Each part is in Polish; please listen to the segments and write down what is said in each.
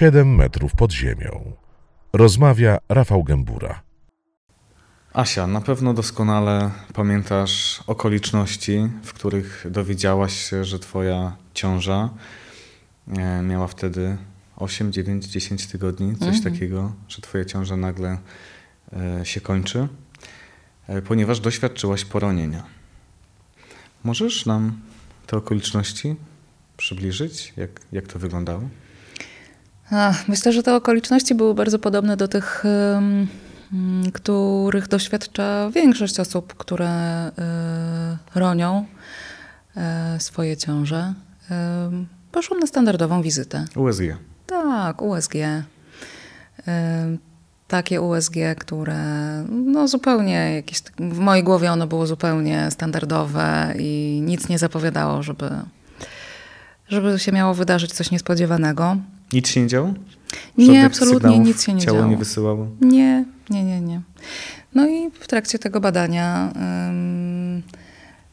7 metrów pod ziemią. Rozmawia Rafał Gębura. Asia, na pewno doskonale pamiętasz okoliczności, w których dowiedziałaś się, że twoja ciąża e, miała wtedy 8, 9, 10 tygodni, coś mhm. takiego, że twoja ciąża nagle e, się kończy, e, ponieważ doświadczyłaś poronienia. Możesz nam te okoliczności przybliżyć? Jak, jak to wyglądało? Myślę, że te okoliczności były bardzo podobne do tych, których doświadcza większość osób, które y, ronią y, swoje ciąże. Poszłam na standardową wizytę. USG. Tak, USG. Takie USG, które no zupełnie jakieś, w mojej głowie ono było zupełnie standardowe i nic nie zapowiadało, żeby, żeby się miało wydarzyć coś niespodziewanego. Nic się nie działo? nie, absolutnie nic się nie ciało działo. nie wysyłało? Nie, nie, nie, nie. No i w trakcie tego badania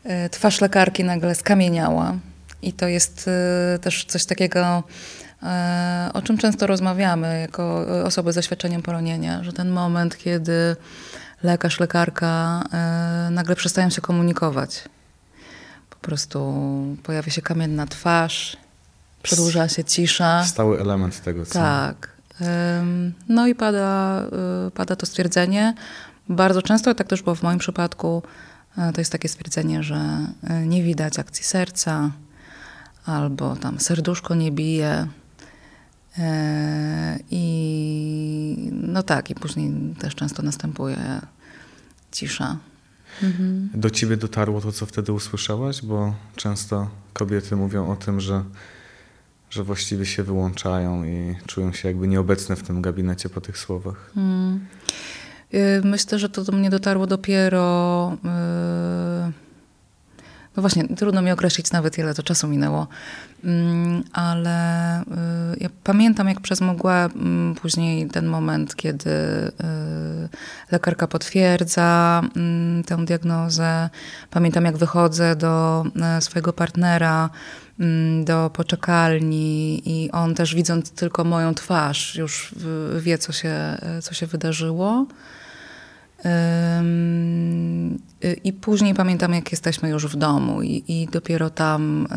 y, twarz lekarki nagle skamieniała. I to jest y, też coś takiego, y, o czym często rozmawiamy jako osoby z doświadczeniem poronienia, że ten moment, kiedy lekarz, lekarka nagle przestają się komunikować. Po prostu pojawia się kamienna twarz, przedłuża się cisza. Stały element tego, co... Tak. No i pada, y, pada to stwierdzenie. Bardzo często, tak też było w moim przypadku, e, to jest takie stwierdzenie, że e, nie widać akcji serca, albo tam serduszko nie bije. E, I no tak, i później też często następuje cisza. Mhm. Do ciebie dotarło to, co wtedy usłyszałaś? Bo często kobiety mówią o tym, że że właściwie się wyłączają i czują się jakby nieobecne w tym gabinecie po tych słowach. Hmm. Myślę, że to do mnie dotarło dopiero. Y, no właśnie, trudno mi określić nawet ile to czasu minęło, mm, ale y, ja pamiętam jak przez mgłę mm, później ten moment, kiedy lekarka potwierdza mm, tę diagnozę. Pamiętam jak wychodzę do swojego partnera do poczekalni i on też widząc tylko moją twarz już wie, co się, co się wydarzyło. I później pamiętam, jak jesteśmy już w domu, i, i dopiero tam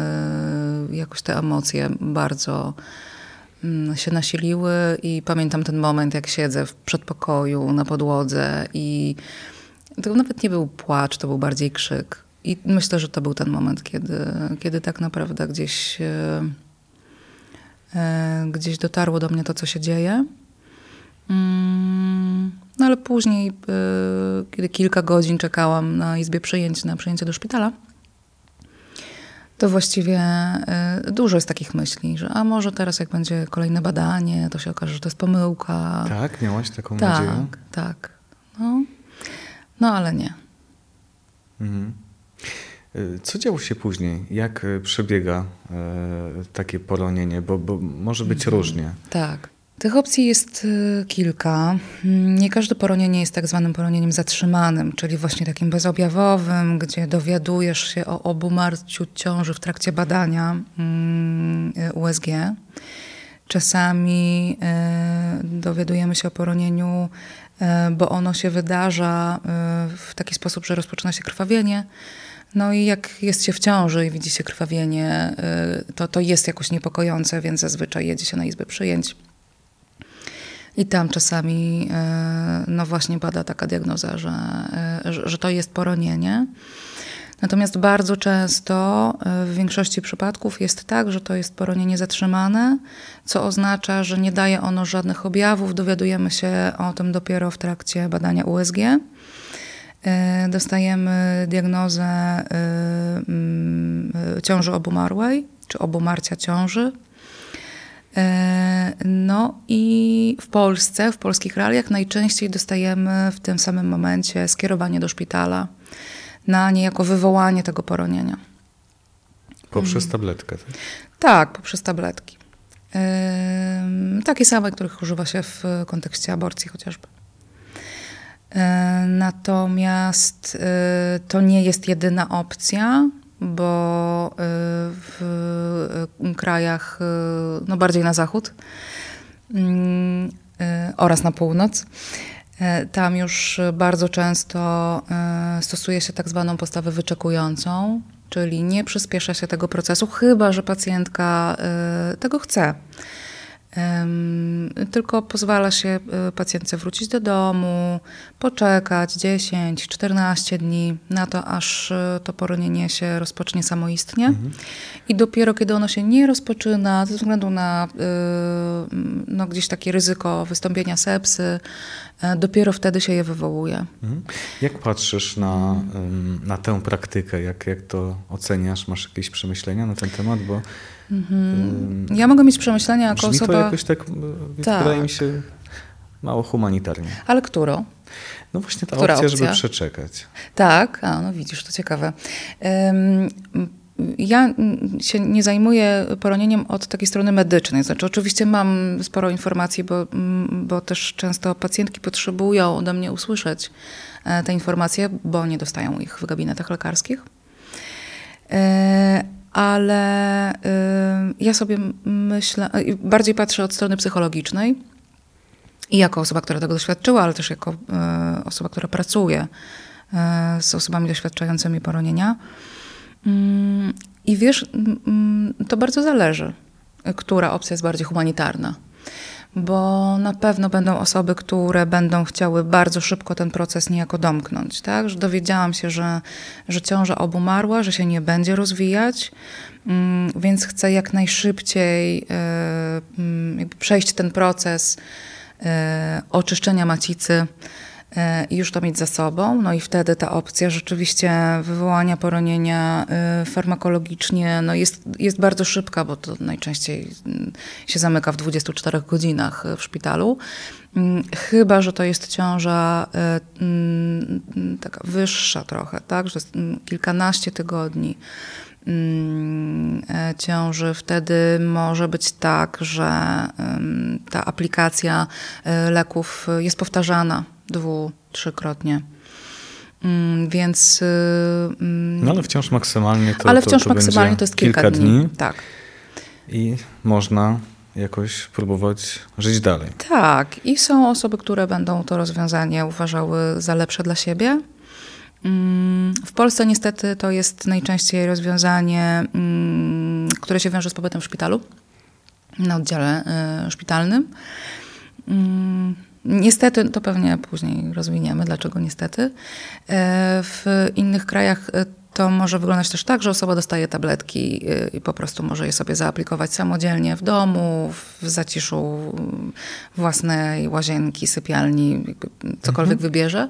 y, jakoś te emocje bardzo mm, się nasiliły. I pamiętam ten moment, jak siedzę w przedpokoju na podłodze, i to nawet nie był płacz, to był bardziej krzyk. I myślę, że to był ten moment, kiedy, kiedy tak naprawdę gdzieś, e, e, gdzieś dotarło do mnie to, co się dzieje. Mm, no ale później, e, kiedy kilka godzin czekałam na izbie przyjęć, na przyjęcie do szpitala, to właściwie dużo jest takich myśli, że a może teraz jak będzie kolejne badanie, to się okaże, że to jest pomyłka. Tak, miałaś taką tak, nadzieję? Tak, tak. No, no ale nie. Mhm. Co działo się później? Jak e, przebiega e, takie poronienie? Bo, bo może być mhm. różnie. Tak. Tych opcji jest kilka. Mm, nie każde poronienie jest tak zwanym poronieniem zatrzymanym, czyli właśnie takim bezobjawowym, gdzie dowiadujesz się o obumarciu ciąży w trakcie badania mm, USG. Czasami dowiadujemy się o poronieniu, bo ono się wydarza w taki sposób, że rozpoczyna się krwawienie no i jak jest się w ciąży i widzi się krwawienie, y, to, to jest jakoś niepokojące, więc zazwyczaj jedzie się na izbę przyjęć. I tam czasami y, no właśnie pada taka diagnoza, że, y, że to jest poronienie. Natomiast bardzo często w większości przypadków jest tak, że to jest poronienie zatrzymane, co oznacza, że nie daje ono żadnych objawów. Dowiadujemy się o tym dopiero w trakcie badania USG. E, dostajemy diagnozę e, mm, ciąży obumarłej, czy obumarcia ciąży. E, no i w Polsce, w polskich realiach najczęściej dostajemy w tym samym momencie skierowanie do szpitala na niejako wywołanie tego poronienia. Poprzez mhm. tabletkę? Tak, tak poprzez tabletki. Takie same, których używa się w kontekście aborcji chociażby. E, natomiast e, to nie jest jedyna opcja, bo e, w krajach no bardziej na zachód mm, oraz na północ. Tam już bardzo często stosuje się tak zwaną postawę wyczekującą, czyli nie przyspiesza się tego procesu, chyba że pacjentka tego chce. Tylko pozwala się y, pacjentce wrócić do domu, poczekać 10-14 dni na to, aż y, to poronienie się rozpocznie samoistnie. Mhm. I dopiero kiedy ono się nie rozpoczyna, ze względu na y, no, gdzieś takie ryzyko wystąpienia sepsy, dopiero wtedy się je wywołuje. Mhm. Jak patrzysz na, na tę praktykę? Jak, jak to oceniasz? Masz jakieś przemyślenia na ten temat? Bo Mhm. Ja mogę mieć przemyślenia jako Brzmi osoba... to jakoś tak, tak, wydaje mi się, mało humanitarnie. Ale którą? No właśnie ta Która opcja, opcja, żeby przeczekać. Tak, a no widzisz, to ciekawe. Um, ja się nie zajmuję poronieniem od takiej strony medycznej. Znaczy, oczywiście mam sporo informacji, bo, bo też często pacjentki potrzebują ode mnie usłyszeć e, te informacje, bo nie dostają ich w gabinetach lekarskich. Ale y, ja sobie myślę, y, bardziej patrzę od strony psychologicznej i jako osoba, która tego doświadczyła, ale też jako y, osoba, która pracuje z osobami doświadczającymi poronienia. Mm, I wiesz, mm, to bardzo zależy, która opcja jest bardziej humanitarna bo na pewno będą osoby, które będą chciały bardzo szybko ten proces niejako domknąć. Tak? Że dowiedziałam się, że, że ciąża obumarła, że się nie będzie rozwijać, mm, więc chcę jak najszybciej e, mm, przejść ten proces e, oczyszczenia macicy i już to mieć za sobą. No i wtedy ta opcja rzeczywiście wywołania poronienia e, farmakologicznie no jest, jest bardzo szybka, bo to najczęściej mm, się zamyka w 24 godzinach w szpitalu. Mm, chyba, że to jest ciąża e, mm, taka wyższa trochę, tak, że kilkanaście tygodni ciąży, wtedy może być tak, że ta aplikacja leków jest powtarzana dwu, trzykrotnie. Mm, więc. Y, mm, no ale wciąż maksymalnie to. Ale wciąż to, to maksymalnie to jest kilka, kilka dni. dni. Tak. I można jakoś próbować żyć dalej. Tak. I są osoby, które będą to rozwiązanie uważały za lepsze dla siebie. Mm, w Polsce niestety to jest najczęściej rozwiązanie, które się wiąże z pobytem w szpitalu, na oddziale y, szpitalnym. Niestety, to pewnie później rozwiniemy, dlaczego niestety. E, w innych krajach e, to może wyglądać też tak, że osoba dostaje tabletki e, i po prostu może je sobie zaaplikować samodzielnie w domu, w zaciszu własnej łazienki, sypialni, cokolwiek mhm. wybierze.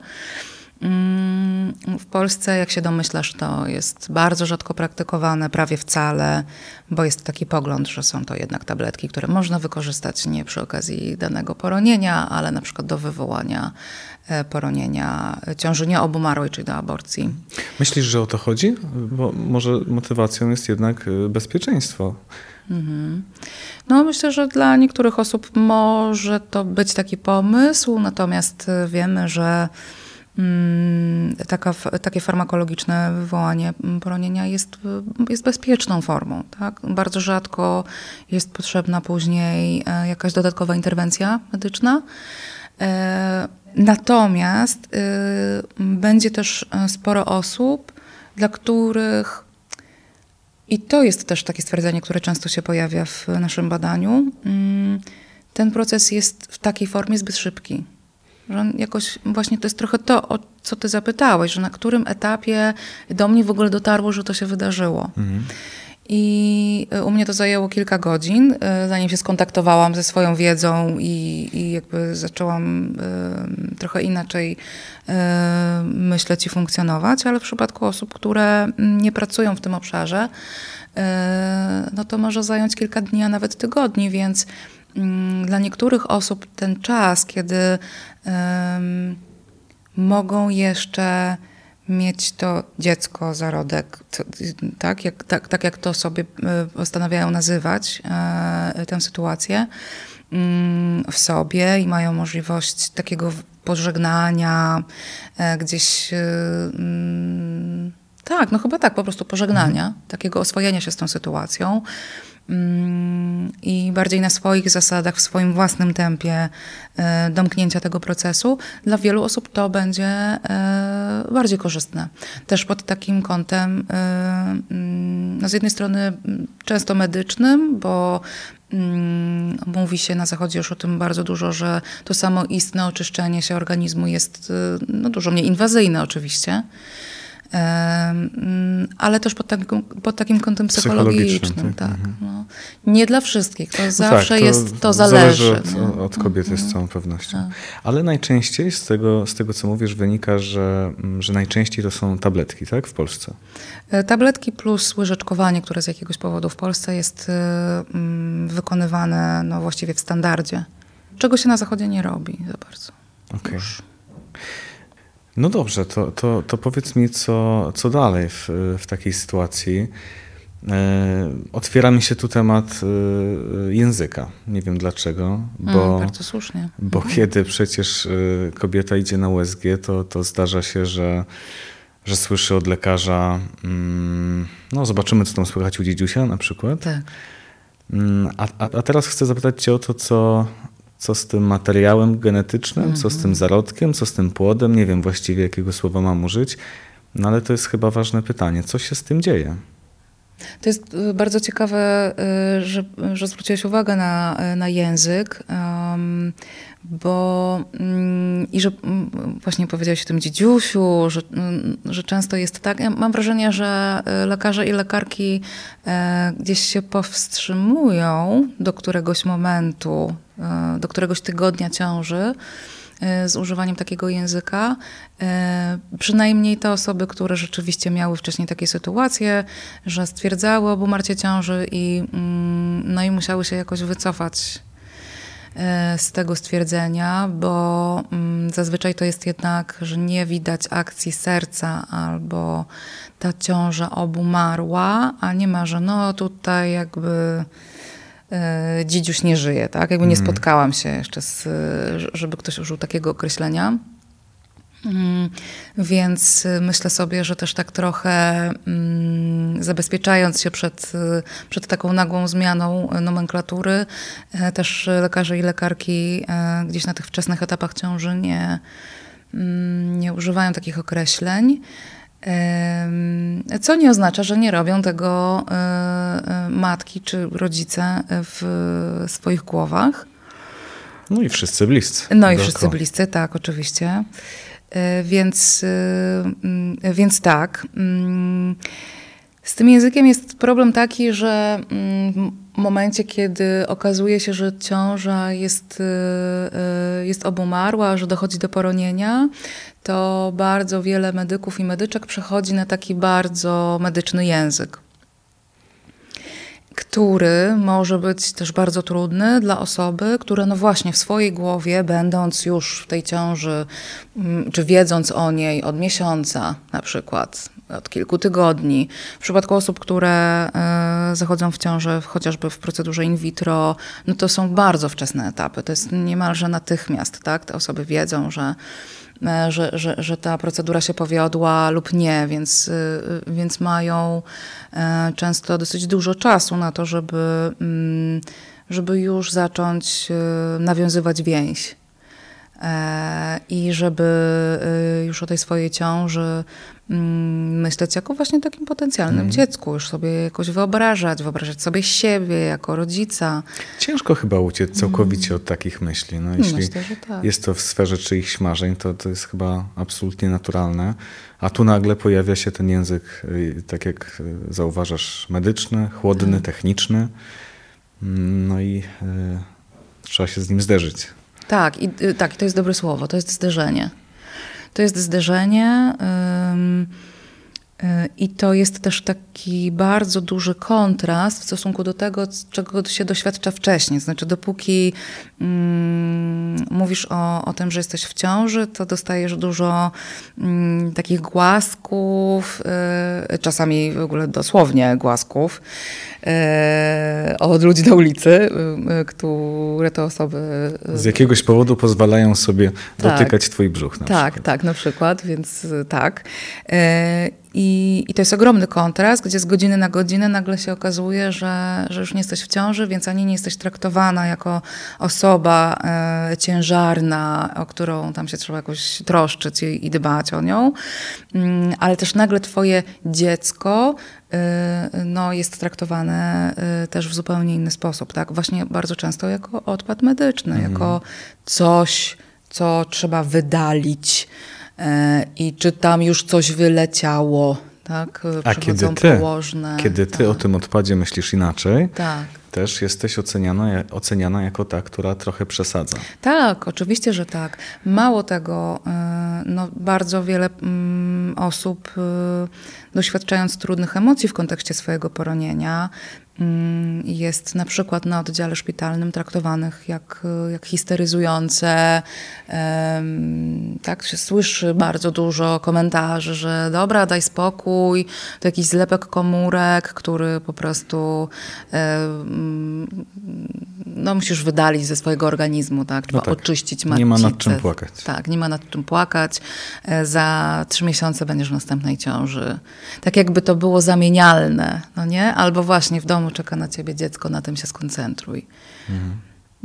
Mm, w Polsce, jak się domyślasz, to jest bardzo rzadko praktykowane, prawie wcale, bo jest taki pogląd, że są to jednak tabletki, które można wykorzystać nie przy okazji danego poronienia, ale na przykład do wywołania e, poronienia ciąży nieobumarłej, czyli do aborcji. Myślisz, że o to chodzi? Bo może motywacją jest jednak e, bezpieczeństwo. Mhm. No, myślę, że dla niektórych osób może to być taki pomysł, natomiast e, wiemy, że taka, takie farmakologiczne wywołanie poronienia jest, jest bezpieczną formą. Tak? Bardzo rzadko jest potrzebna później e, jakaś dodatkowa interwencja medyczna. E, natomiast e, będzie też sporo osób, dla których i to jest też takie stwierdzenie, które często się pojawia w naszym badaniu. Mm, ten proces jest w takiej formie zbyt szybki. Że jakoś właśnie to jest trochę to, o co ty zapytałeś, że na którym etapie do mnie w ogóle dotarło, że to się wydarzyło. Mhm. I e, u mnie to zajęło kilka godzin, e, zanim się skontaktowałam ze swoją wiedzą i, i jakby zaczęłam y, trochę inaczej y, myśleć i funkcjonować, ale w przypadku osób, które nie pracują w tym obszarze, y, no to może zająć kilka dni, a nawet tygodni, więc Mm, dla niektórych osób ten czas, kiedy um, mogą jeszcze mieć to dziecko, zarodek, tak jak, tak, tak jak to sobie e, postanawiają nazywać e, tę sytuację mm, w sobie i mają możliwość takiego pożegnania, e, gdzieś mm, tak, no chyba tak, po prostu pożegnania, mhm. takiego oswojenia się z tą sytuacją mm, i bardziej na swoich zasadach, w swoim własnym tempie e, domknięcia tego procesu, dla wielu osób to będzie e, bardziej korzystne. Też pod takim kątem, e, mm, no z jednej strony często medycznym, bo mm, Mówi się na Zachodzie już o tym bardzo dużo, że to samoistne oczyszczenie się organizmu jest no, dużo mniej inwazyjne oczywiście. Ale też pod takim, pod takim kątem psychologicznym. tak. Mhm. No. Nie dla wszystkich, to no zawsze tak, to jest, to zależy. zależy od, od kobiety z mhm. całą pewnością. Tak. Ale najczęściej z tego, z tego, co mówisz, wynika, że, mm, że najczęściej to są tabletki, tak, w Polsce? E, tabletki plus łyżeczkowanie, które z jakiegoś powodu w Polsce jest e, mm, wykonywane no, właściwie w standardzie, czego się na Zachodzie nie robi za bardzo. Okay. No dobrze, to, to, to powiedz mi, co, co dalej w, w takiej sytuacji. E, otwiera mi się tu temat e, języka. Nie wiem dlaczego, bo, mm, bardzo słusznie. bo mhm. kiedy przecież e, kobieta idzie na USG, to, to zdarza się, że, że słyszy od lekarza, mm, no zobaczymy, co tam słychać u dziedziusia na przykład. Tak. Mm, a, a teraz chcę zapytać Cię o to, co, co z tym materiałem genetycznym, -hmm. co z tym mhm. zarodkiem, co z tym płodem. Nie wiem właściwie, jakiego słowa mam użyć, no ale to jest chyba ważne pytanie. Co się z tym dzieje? To jest y, bardzo ciekawe, y, że, że zwróciłeś uwagę na, na język, bo mm, i że mm, właśnie powiedziałeś o tym dziedziusiu, że, mm, że często jest tak. Ja mam wrażenie, że y, lekarze i lekarki e, gdzieś się powstrzymują do któregoś momentu, e, do któregoś tygodnia ciąży E, z używaniem takiego języka. E, przynajmniej te osoby, które rzeczywiście miały wcześniej takie sytuacje, że stwierdzały obumarcie ciąży i, no i musiały się jakoś wycofać e, z tego stwierdzenia, bo mm, zazwyczaj to jest jednak, że nie widać akcji serca albo ta ciąża obumarła, a nie ma, że no tutaj jakby E, dzidziuś nie żyje, tak? Jakby nie mhm. spotkałam się jeszcze, z, żeby ktoś użył takiego określenia. Mm, więc myślę sobie, że też tak trochę mm, zabezpieczając się przed, przed taką nagłą zmianą nomenklatury, e, też lekarze i lekarki gdzieś na tych wczesnych etapach ciąży nie, mm, nie używają takich określeń. Co nie oznacza, że nie robią tego matki czy rodzice w swoich głowach. No i wszyscy bliscy. No i wszyscy bliscy, tak, oczywiście. E, więc, mm, więc tak. Mm, z tym językiem jest problem taki, że mm, w momencie, kiedy okazuje się, że ciąża jest, jest obumarła, że dochodzi do poronienia, to bardzo wiele medyków i medyczek przechodzi na taki bardzo medyczny język, który może być też bardzo trudny dla osoby, które no właśnie w swojej głowie, będąc już w tej ciąży, mm, czy wiedząc o niej od miesiąca na przykład, od kilku tygodni. W przypadku osób, które y, zachodzą w ciążę chociażby w procedurze in vitro, no to są bardzo wczesne etapy. To jest niemalże natychmiast, tak? Te osoby wiedzą, że E, że, że, że ta procedura się powiodła lub nie, więc, e, więc mają e, często dosyć dużo czasu na to, żeby, mm, żeby już zacząć nawiązywać więź. I żeby już o tej swojej ciąży myśleć jako właśnie takim potencjalnym mm. dziecku, już sobie jakoś wyobrażać, wyobrażać sobie siebie jako rodzica. Ciężko chyba uciec całkowicie mm. od takich myśli. No, jeśli Myślę, tak. jest to w sferze czyichś marzeń, to, to jest chyba absolutnie naturalne. A tu nagle pojawia się ten język, y, tak jak y, zauważasz, medyczny, chłodny, mm. techniczny. Mm, no i y, trzeba się z nim zderzyć. Tak, i, y, tak, to jest dobre słowo, to jest zderzenie. To jest zderzenie. Y, I to jest też taki bardzo duży kontrast w stosunku do tego, czego się doświadcza wcześniej. Znaczy, dopóki mm, mówisz o, o tym, że jesteś w ciąży, to dostajesz dużo mm, takich głasków, y, czasami w ogóle dosłownie głasków od ludzi na ulicy, y, które to osoby. Y, Z jakiegoś powodu pozwalają sobie tak, dotykać Twój brzuch. tak, przykład. tak, na przykład, więc tak. I, I to jest ogromny kontrast, gdzie z godziny na godzinę nagle się okazuje, że, że już nie jesteś w ciąży, więc ani nie jesteś traktowana jako osoba e, ciężarna, o którą tam się trzeba jakoś troszczyć i, i dbać o nią, mm, ale też nagle twoje dziecko e, no, jest traktowane e, też w zupełnie inny sposób. Tak? Właśnie bardzo często jako odpad medyczny, mhm. jako coś, co trzeba wydalić E, i czy tam już coś wyleciało, tak? A kiedy ty, położne, kiedy ty tak. o tym odpadzie myślisz inaczej, tak. Też jesteś oceniana, oceniana jako ta, która trochę przesadza. Tak, oczywiście, że tak. Mało tego, e, no, bardzo wiele mm, osób e, doświadczając trudnych emocji w kontekście swojego poronienia, jest na przykład na oddziale szpitalnym traktowanych jak, jak histeryzujące. Tak się słyszy bardzo dużo komentarzy, że dobra, daj spokój, to jakiś zlepek komórek, który po prostu no, musisz wydalić ze swojego organizmu, tak? Trzeba no tak. oczyścić matcicę. Nie ma nad czym płakać. Tak, nie ma nad czym płakać. E, za trzy miesiące będziesz w następnej ciąży. Tak jakby to było zamienialne, no nie? Albo właśnie w domu czeka na ciebie dziecko, na tym się skoncentruj. Mhm.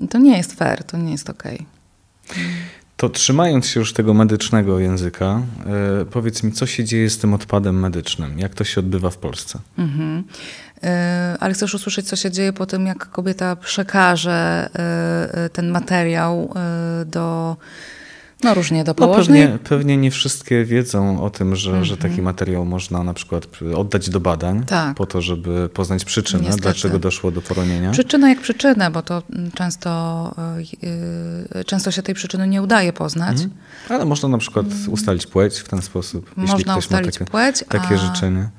To nie jest fair, to nie jest okej. Okay. To trzymając się już tego medycznego języka, yy, powiedz mi, co się dzieje z tym odpadem medycznym? Jak to się odbywa w Polsce? Mhm. Yy, ale chcesz usłyszeć, co się dzieje po tym, jak kobieta przekaże yy, ten materiał do no różnie do położnej. No pewnie, pewnie nie wszystkie wiedzą o tym, że, że taki mhm. materiał można na przykład oddać do badań tak. po to, żeby poznać przyczynę, Niestety. dlaczego doszło do poronienia. Przyczyna jak przyczynę, bo to często, yy, często się tej przyczyny nie udaje poznać. Mhm. Ale można na przykład mm. ustalić płeć w ten sposób, można jeśli ktoś ma takie, płeć, takie a... życzenie.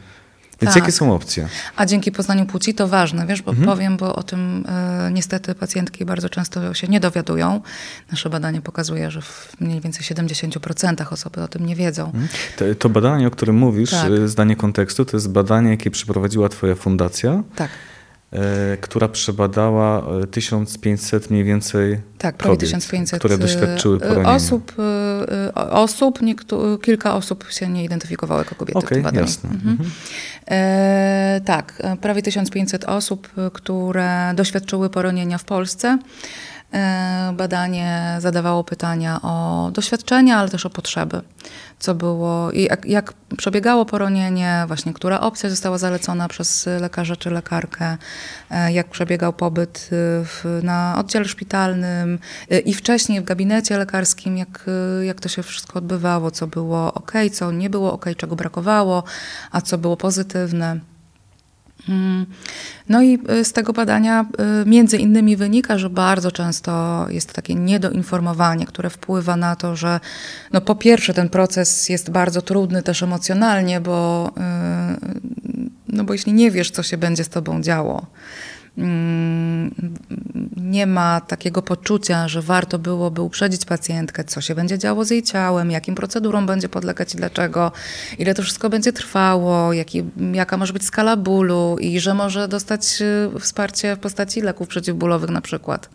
Więc tak. jakie są opcje? A dzięki poznaniu płci to ważne, wiesz, bo mhm. powiem, bo o tym y, niestety pacjentki bardzo często się nie dowiadują. Nasze badanie pokazuje, że w mniej więcej 70% osoby o tym nie wiedzą. Mhm. To, to, badanie, o którym mówisz, tak. E, zdanie kontekstu, to jest badanie, jakie przeprowadziła twoja fundacja. Tak. E, która przebadała 1500 e, mniej więcej tak, prawie kobiet, 1500 które doświadczyły poronienia. Osób, osób kilka osób się nie identyfikowało jako kobiety okay, w badaniu. jasne. Mhm. Mhm. E, tak, prawie 1500 osób, które doświadczyły poronienia w Polsce. E, badanie zadawało pytania o doświadczenia, ale też o potrzeby. Co było i jak, jak, przebiegało poronienie, właśnie która opcja została zalecona przez lekarza czy lekarkę, e, jak przebiegał pobyt w, na oddziale szpitalnym i wcześniej w gabinecie lekarskim, jak, jak to się wszystko odbywało, co było ok, co nie było ok, czego brakowało, a co było pozytywne. Mm. No i y, z tego badania y, między innymi wynika, że bardzo często jest takie niedoinformowanie, które wpływa na to, że no po pierwsze ten proces jest bardzo trudny też emocjonalnie, bo, y, no bo jeśli nie wiesz, co się będzie z tobą działo, nie ma takiego poczucia, że warto byłoby uprzedzić pacjentkę, co się będzie działo z jej ciałem, jakim procedurom będzie podlegać i dlaczego, ile to wszystko będzie trwało, jaki, jaka może być skala bólu i że może dostać y, wsparcie w postaci leków przeciwbólowych na przykład.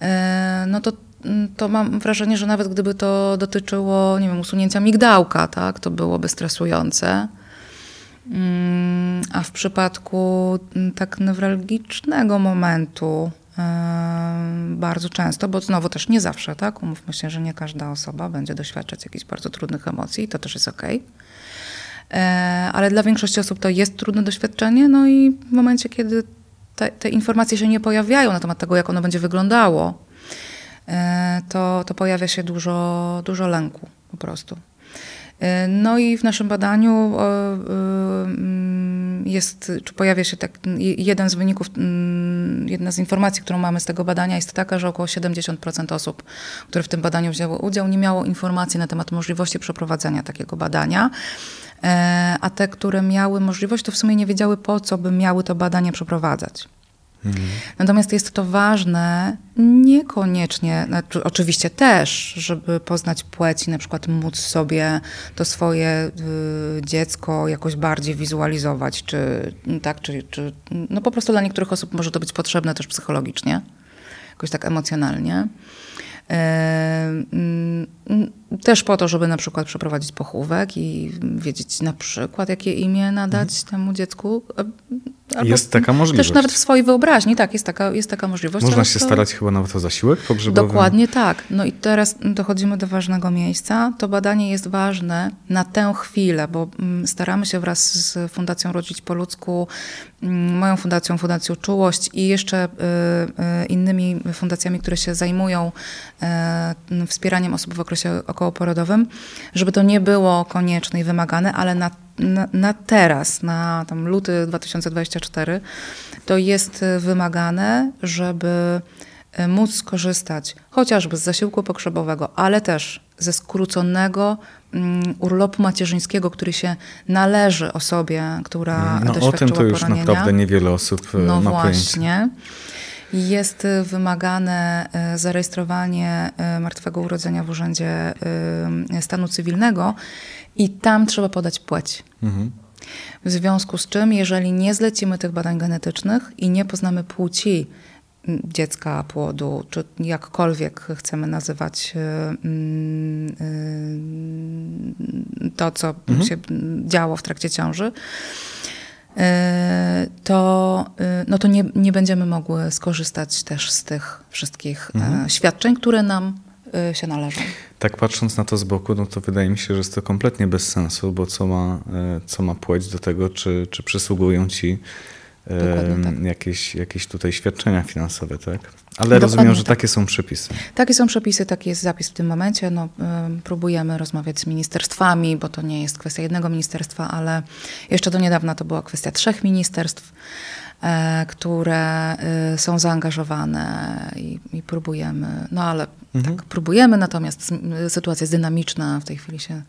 E, no to mm, to mam wrażenie, że nawet gdyby to dotyczyło, nie wiem, usunięcia migdałka, tak, to byłoby stresujące. Mm, a w przypadku mm, tak newralgicznego momentu bardzo często, bo znowu też nie zawsze, tak? Umówmy się, że nie każda osoba będzie doświadczać jakichś bardzo trudnych emocji, to też jest ok. E, ale dla większości osób to jest trudne doświadczenie, no i w momencie, kiedy te, te informacje się nie pojawiają na temat tego, jak ono będzie wyglądało, e, to, to pojawia się dużo, dużo lęku po prostu. E, no i w naszym badaniu mm, jest, czy pojawia się tak, jeden z wyników, jedna z informacji, którą mamy z tego badania jest taka, że około 70% osób, które w tym badaniu wzięły udział, nie miało informacji na temat możliwości przeprowadzenia takiego badania. E, a te, które miały możliwość, to w sumie nie wiedziały, po co by miały to badanie przeprowadzać. Mhm. Natomiast jest to ważne niekoniecznie, znaczy oczywiście też, żeby poznać płeć i na przykład móc sobie to swoje y, dziecko jakoś bardziej wizualizować, czy tak, czy, czy no po prostu dla niektórych osób może to być potrzebne też psychologicznie, jakoś tak emocjonalnie. Y, y, też po to, żeby na przykład przeprowadzić pochówek i wiedzieć na przykład, jakie imię nadać mhm. temu dziecku. Albo jest taka możliwość. Też nawet w swojej wyobraźni, tak, jest taka, jest taka możliwość. Można się to... starać chyba nawet o zasiłek pogrzebowy. Dokładnie tak. No i teraz dochodzimy do ważnego miejsca. To badanie jest ważne na tę chwilę, bo mm, staramy się wraz z Fundacją Rodzić po ludzku, mm, moją fundacją, Fundacją Czułość i jeszcze y, y, innymi fundacjami, które się zajmują y, wspieraniem osób w okresie okołoporodowym, żeby to nie było konieczne i wymagane, ale na na, na, teraz, na tam luty 2024, to jest wymagane, żeby e, móc skorzystać chociażby z zasiłku pogrzebowego, ale też ze skróconego um, urlopu macierzyńskiego, który się należy osobie, która no, doświadczyła o tym to już poronienia. naprawdę niewiele osób e, no ma właśnie. Jest wymagane e, zarejestrowanie martwego urodzenia w Urzędzie Stanu Cywilnego i tam trzeba podać płeć. Mhm. W związku z czym, jeżeli nie zlecimy tych badań genetycznych i nie poznamy płci dziecka, płodu, czy jakkolwiek chcemy nazywać to, co mhm. się działo w trakcie ciąży, to, no to nie, nie będziemy mogły skorzystać też z tych wszystkich mhm. świadczeń, które nam się należą. Tak patrząc na to z boku, no to wydaje mi się, że jest to kompletnie bez sensu, bo co ma, co ma płeć do tego, czy, czy przysługują ci tak. jakieś, jakieś tutaj świadczenia finansowe, tak? Ale Dokładnie rozumiem, że tak. takie są przepisy. Takie są przepisy, taki jest zapis w tym momencie. No, próbujemy rozmawiać z ministerstwami, bo to nie jest kwestia jednego ministerstwa, ale jeszcze do niedawna to była kwestia trzech ministerstw. E, które e, są zaangażowane i, i próbujemy, no ale mhm. tak, próbujemy, natomiast sytuacja jest dynamiczna, w tej chwili się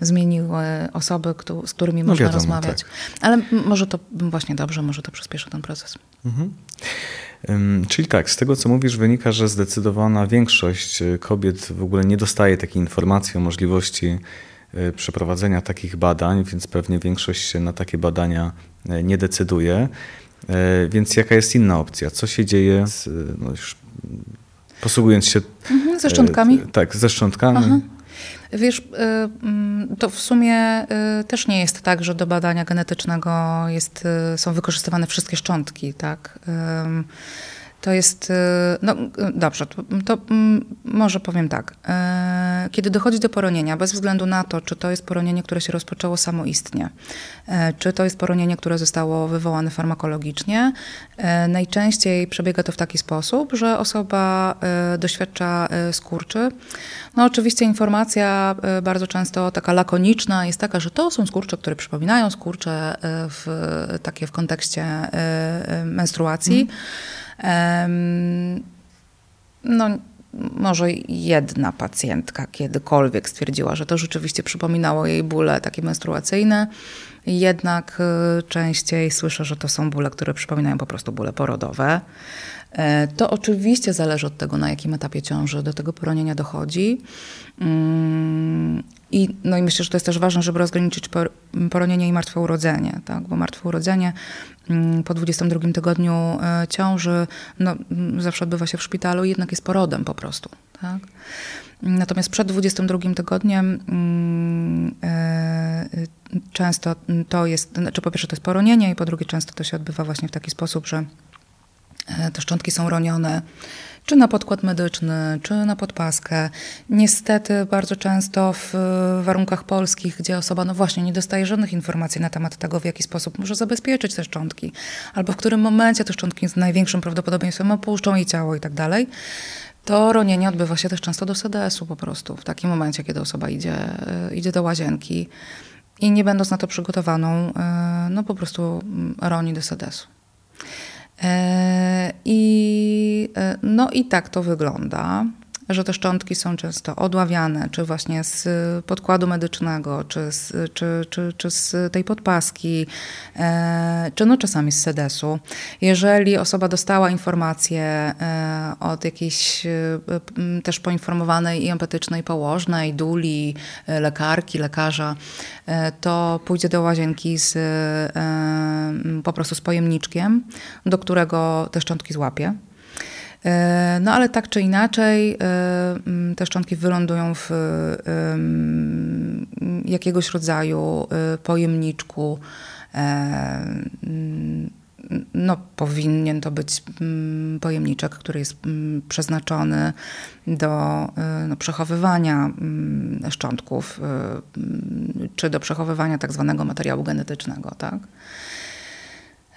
zmieniły osoby, z którymi no można wiadomo, rozmawiać. Tak. Ale może to właśnie dobrze, może to przyspieszy ten proces. Mhm. Czyli tak, z tego co mówisz, wynika, że zdecydowana większość e, kobiet w ogóle nie dostaje takiej informacji o możliwości przeprowadzenia takich badań, więc pewnie większość się na takie badania nie decyduje. E, więc jaka jest inna opcja? Co się dzieje z, no już posługując się... Mhm, ze szczątkami? E, tak, ze szczątkami. Aha. Wiesz, e, mm, to w sumie też nie jest tak, że do badania genetycznego jest, są wykorzystywane wszystkie szczątki, tak? To jest, y, no dobrze, to, to, mm, może powiem tak. E, kiedy dochodzi do poronienia, bez względu na to, czy to jest poronienie, które się rozpoczęło samoistnie, e, czy to jest poronienie, które zostało wywołane farmakologicznie, najczęściej przebiega to w taki sposób, że osoba doświadcza skurczy. No oczywiście informacja bardzo często taka lakoniczna jest taka, że to są skurcze, które przypominają skurcze w, takie w kontekście menstruacji. Mm. No, może jedna pacjentka kiedykolwiek stwierdziła, że to rzeczywiście przypominało jej bóle takie menstruacyjne, jednak y, częściej słyszę, że to są bóle, które przypominają po prostu bóle porodowe. E, to oczywiście zależy od tego, na jakim etapie ciąży do tego poronienia dochodzi. Mm, I, no i myślę, że to jest też ważne, żeby rozgraniczyć poronienie i martwe urodzenie, tak? bo martwe urodzenie mm, po 22 tygodniu e, ciąży no, mm, zawsze odbywa się w szpitalu i jednak jest porodem po prostu. Tak? Natomiast przed 22 tygodniem e, często to jest, znaczy po pierwsze to jest poronienie i po drugie często to się odbywa właśnie w taki sposób, że te szczątki są ronione czy na podkład medyczny, czy na podpaskę. Niestety bardzo często w warunkach polskich, gdzie osoba no właśnie nie dostaje żadnych informacji na temat tego, w jaki sposób może zabezpieczyć te szczątki, albo w którym momencie te szczątki z największym prawdopodobieństwem opuszczą jej ciało i tak dalej, to ronienie odbywa się też często do sedesu po prostu, w takim momencie, kiedy osoba idzie, e, idzie do łazienki i nie będąc na to przygotowaną, e, no po prostu mm, roni do sedesu. E, I, e, no i tak to wygląda że te szczątki są często odławiane, czy właśnie z podkładu medycznego, czy z, czy, czy, czy z tej podpaski, e, czy no czasami z sedesu. Jeżeli osoba dostała informację e, od jakiejś e, też poinformowanej i empatycznej położnej, duli, lekarki, lekarza, to pójdzie do łazienki z, po prostu z pojemniczkiem, do którego te szczątki złapie no ale tak czy inaczej, mm, te szczątki wylądują w jakiegoś rodzaju pojemniczku. No, powinien to być pojemniczek, który jest przeznaczony do no, przechowywania szczątków, czy do przechowywania tak zwanego materiału genetycznego, tak?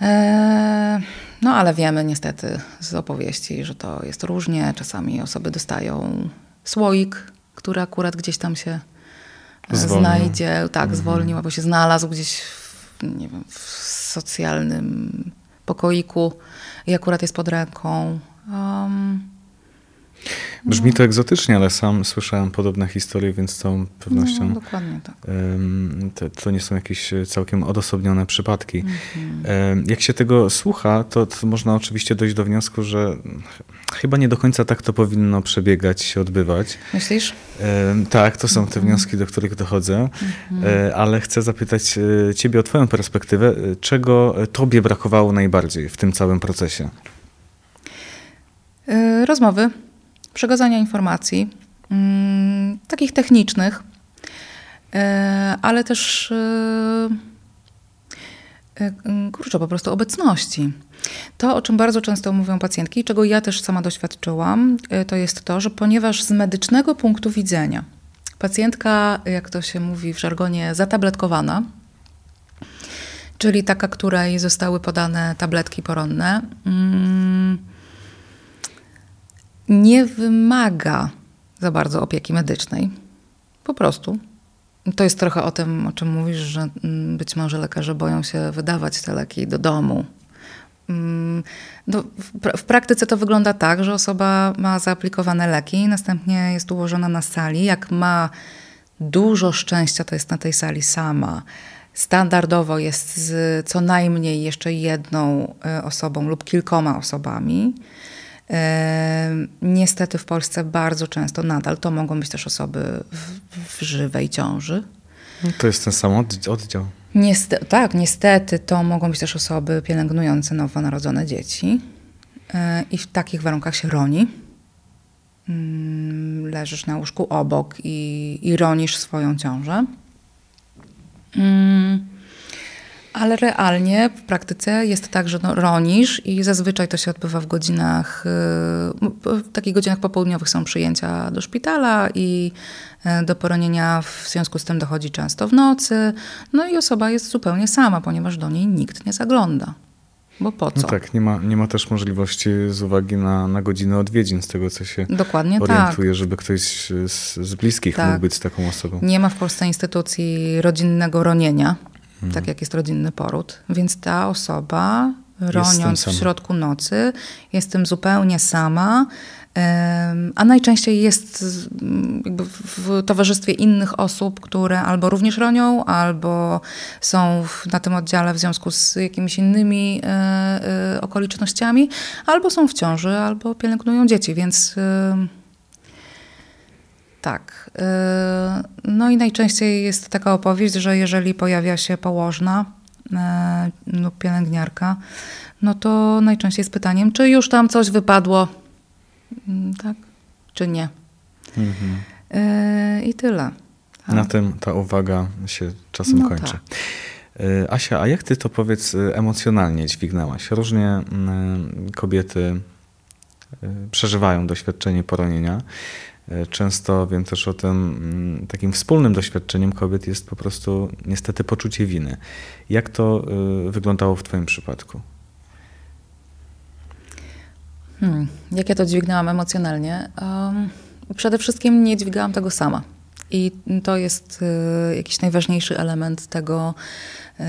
E, no, ale wiemy niestety z opowieści, że to jest różnie. Czasami osoby dostają słoik, który akurat gdzieś tam się e, zwolnił. znajdzie, tak, mhm. zwolnił, albo się znalazł gdzieś w, nie wiem, w socjalnym pokoiku i akurat jest pod ręką. Um, Brzmi to egzotycznie, ale sam słyszałem podobne historie, więc z całą pewnością. No, dokładnie tak. To, to, nie są jakieś całkiem odosobnione przypadki. Mhm. Jak się tego słucha, to, to, można oczywiście dojść do wniosku, że chyba nie do końca tak to powinno przebiegać, się odbywać. Myślisz? Tak, to są te mhm. wnioski, do których dochodzę, mhm. E, ale chcę zapytać e, Ciebie o Twoją perspektywę. E, czego Tobie brakowało najbardziej w tym całym procesie? Rozmowy przekazania informacji, mm, takich technicznych, e, ale też e, e, kurczę, po prostu obecności. To, o czym bardzo często mówią pacjentki, czego ja też sama doświadczyłam, to jest to, że ponieważ z medycznego punktu widzenia pacjentka, jak to się mówi w żargonie, zatabletkowana, czyli taka, której zostały podane tabletki poronne, mm, nie wymaga za bardzo opieki medycznej. Po prostu. To jest trochę o tym, o czym mówisz, że mm, być może lekarze boją się wydawać te leki do domu. Mm, no, w praktyce to wygląda tak, że osoba ma zaaplikowane leki, następnie jest ułożona na sali. Jak ma dużo szczęścia, to jest na tej sali sama. Standardowo jest z co najmniej jeszcze jedną e, osobą lub kilkoma osobami. Niestety w Polsce bardzo często nadal to mogą być też osoby w, w żywej ciąży. To jest ten sam oddział. Niestety, tak, niestety to mogą być też osoby pielęgnujące nowonarodzone dzieci. E, I w takich warunkach się roni. Mm, leżysz na łóżku obok i, i ronisz swoją ciążę. Mm, ale realnie w praktyce jest tak, że no, ronisz i zazwyczaj to się odbywa w godzinach, y, w takich godzinach popołudniowych są przyjęcia do szpitala i y, do poronienia w związku z tym dochodzi często w nocy. No i osoba jest zupełnie sama, ponieważ do niej nikt nie zagląda. Bo po co? No tak, nie ma, nie ma też możliwości z uwagi na, na godzinę odwiedzin, z tego co się Dokładnie orientuje, tak. żeby ktoś z, z bliskich tak. mógł być taką osobą. Nie ma w Polsce instytucji rodzinnego ronienia mhm. tak jak jest rodzinny poród. Więc ta osoba, roniąc w środku nocy, jest tym zupełnie sama, a najczęściej jest w towarzystwie innych osób, które albo również ronią, albo są na tym oddziale w związku z jakimiś innymi e, e, okolicznościami, albo są w ciąży, albo pielęgnują dzieci, więc tak. Y, no i najczęściej jest taka opowieść, że jeżeli pojawia się położna y, lub pielęgniarka, no to najczęściej jest pytaniem, czy już tam coś wypadło, mm, tak, czy nie. Mhm. Y, I tyle. Tak. Na tym ta uwaga się czasem no kończy. Tak. Asia, a jak ty to powiedz emocjonalnie dźwignęłaś? Różnie mm, kobiety przeżywają doświadczenie poronienia. E, często wiem też o tym, mm, takim wspólnym doświadczeniem kobiet jest po prostu niestety poczucie winy. Jak to e, wyglądało w Twoim przypadku? Hmm, jak ja to dźwignęłam emocjonalnie? Um, przede wszystkim nie dźwigałam tego sama. I to jest y, jakiś najważniejszy element tego, y,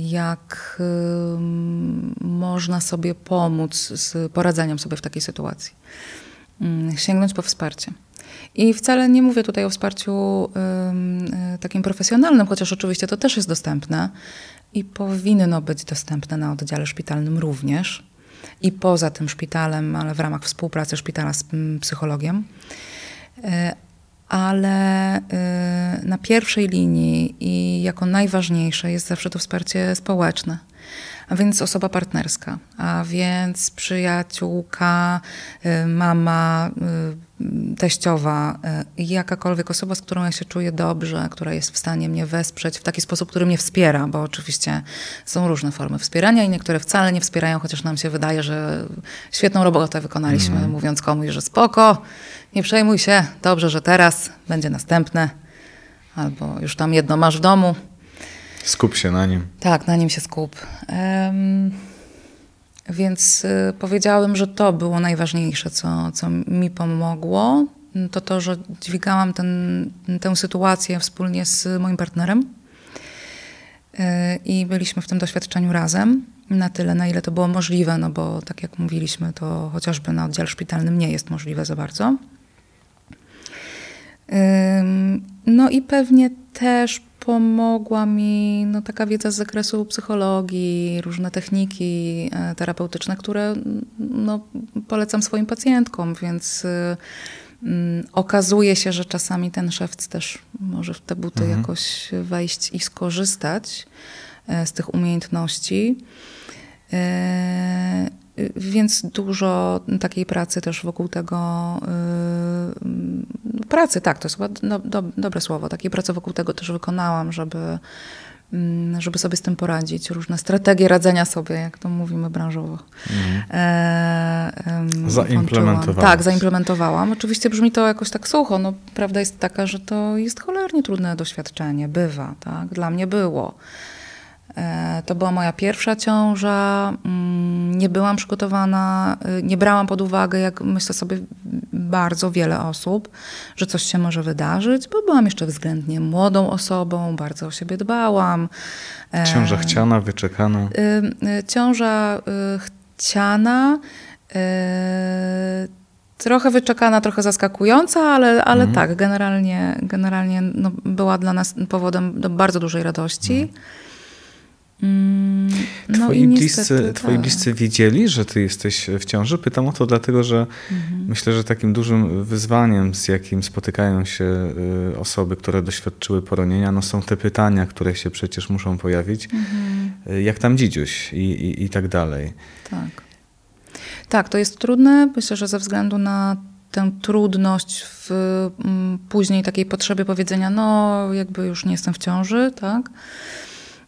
jak y, można sobie pomóc z poradzeniem sobie w takiej sytuacji. Mm, sięgnąć po wsparcie. I wcale nie mówię tutaj o wsparciu y, takim profesjonalnym, chociaż oczywiście to też jest dostępne i powinno być dostępne na oddziale szpitalnym również. I poza tym szpitalem, ale w ramach współpracy szpitala z psychologiem. Y, ale y, na pierwszej linii i jako najważniejsze jest zawsze to wsparcie społeczne. A więc osoba partnerska, a więc przyjaciółka, y, mama, y, teściowa, y, jakakolwiek osoba, z którą ja się czuję dobrze, która jest w stanie mnie wesprzeć w taki sposób, który mnie wspiera, bo oczywiście są różne formy wspierania i niektóre wcale nie wspierają, chociaż nam się wydaje, że świetną robotę wykonaliśmy, mm. mówiąc komuś, że spoko, nie przejmuj się, dobrze, że teraz będzie następne, albo już tam jedno masz w domu. Skup się na nim. Tak, na nim się skup. Um, więc y, że to było najważniejsze, co, co mi pomogło. To to, że dźwigałam ten, tę sytuację wspólnie z moim partnerem. Y, I byliśmy w tym doświadczeniu razem na tyle, na ile to było możliwe, no bo tak jak mówiliśmy, to chociażby na oddziale szpitalnym nie jest możliwe za bardzo. No i pewnie też pomogła mi no, taka wiedza z zakresu psychologii, różne techniki e, terapeutyczne, które no, polecam swoim pacjentkom, więc y, mm, okazuje się, że czasami ten szewc też może w te buty mhm. jakoś wejść i skorzystać e, z tych umiejętności. E, więc dużo takiej pracy też wokół tego, yy, pracy, tak, to jest chyba do, do, dobre słowo, takiej pracy wokół tego też wykonałam, żeby, yy, żeby sobie z tym poradzić. Różne strategie radzenia sobie, jak to mówimy branżowo. Mhm. E, Zaimplementowałam. Tak, zaimplementowałam. Oczywiście brzmi to jakoś tak sucho. No, prawda jest taka, że to jest cholernie trudne doświadczenie. Bywa, tak? Dla mnie było. E, to była moja pierwsza ciąża. Mm, nie byłam przygotowana, y, nie brałam pod uwagę, jak myślę sobie bardzo wiele osób, że coś się może wydarzyć, bo byłam jeszcze względnie młodą osobą, bardzo o siebie dbałam. E, ciąża chciana, wyczekana? Y, y, ciąża chciana. Trochę wyczekana, trochę zaskakująca, ale, ale mhm. tak, generalnie, generalnie no, była dla nas powodem do bardzo dużej radości. Mhm. Mm, no twoi, bliscy, tak. twoi bliscy wiedzieli, że ty jesteś w ciąży? Pytam o to dlatego, że mhm. myślę, że takim dużym wyzwaniem, z jakim spotykają się y, osoby, które doświadczyły poronienia, no są te pytania, które się przecież muszą pojawić. Mhm. Y, jak tam dzidziuś i, i, i tak dalej. Tak. Tak, to jest trudne. Myślę, że ze względu na tę trudność w m, później takiej potrzebie powiedzenia, no jakby już nie jestem w ciąży, tak?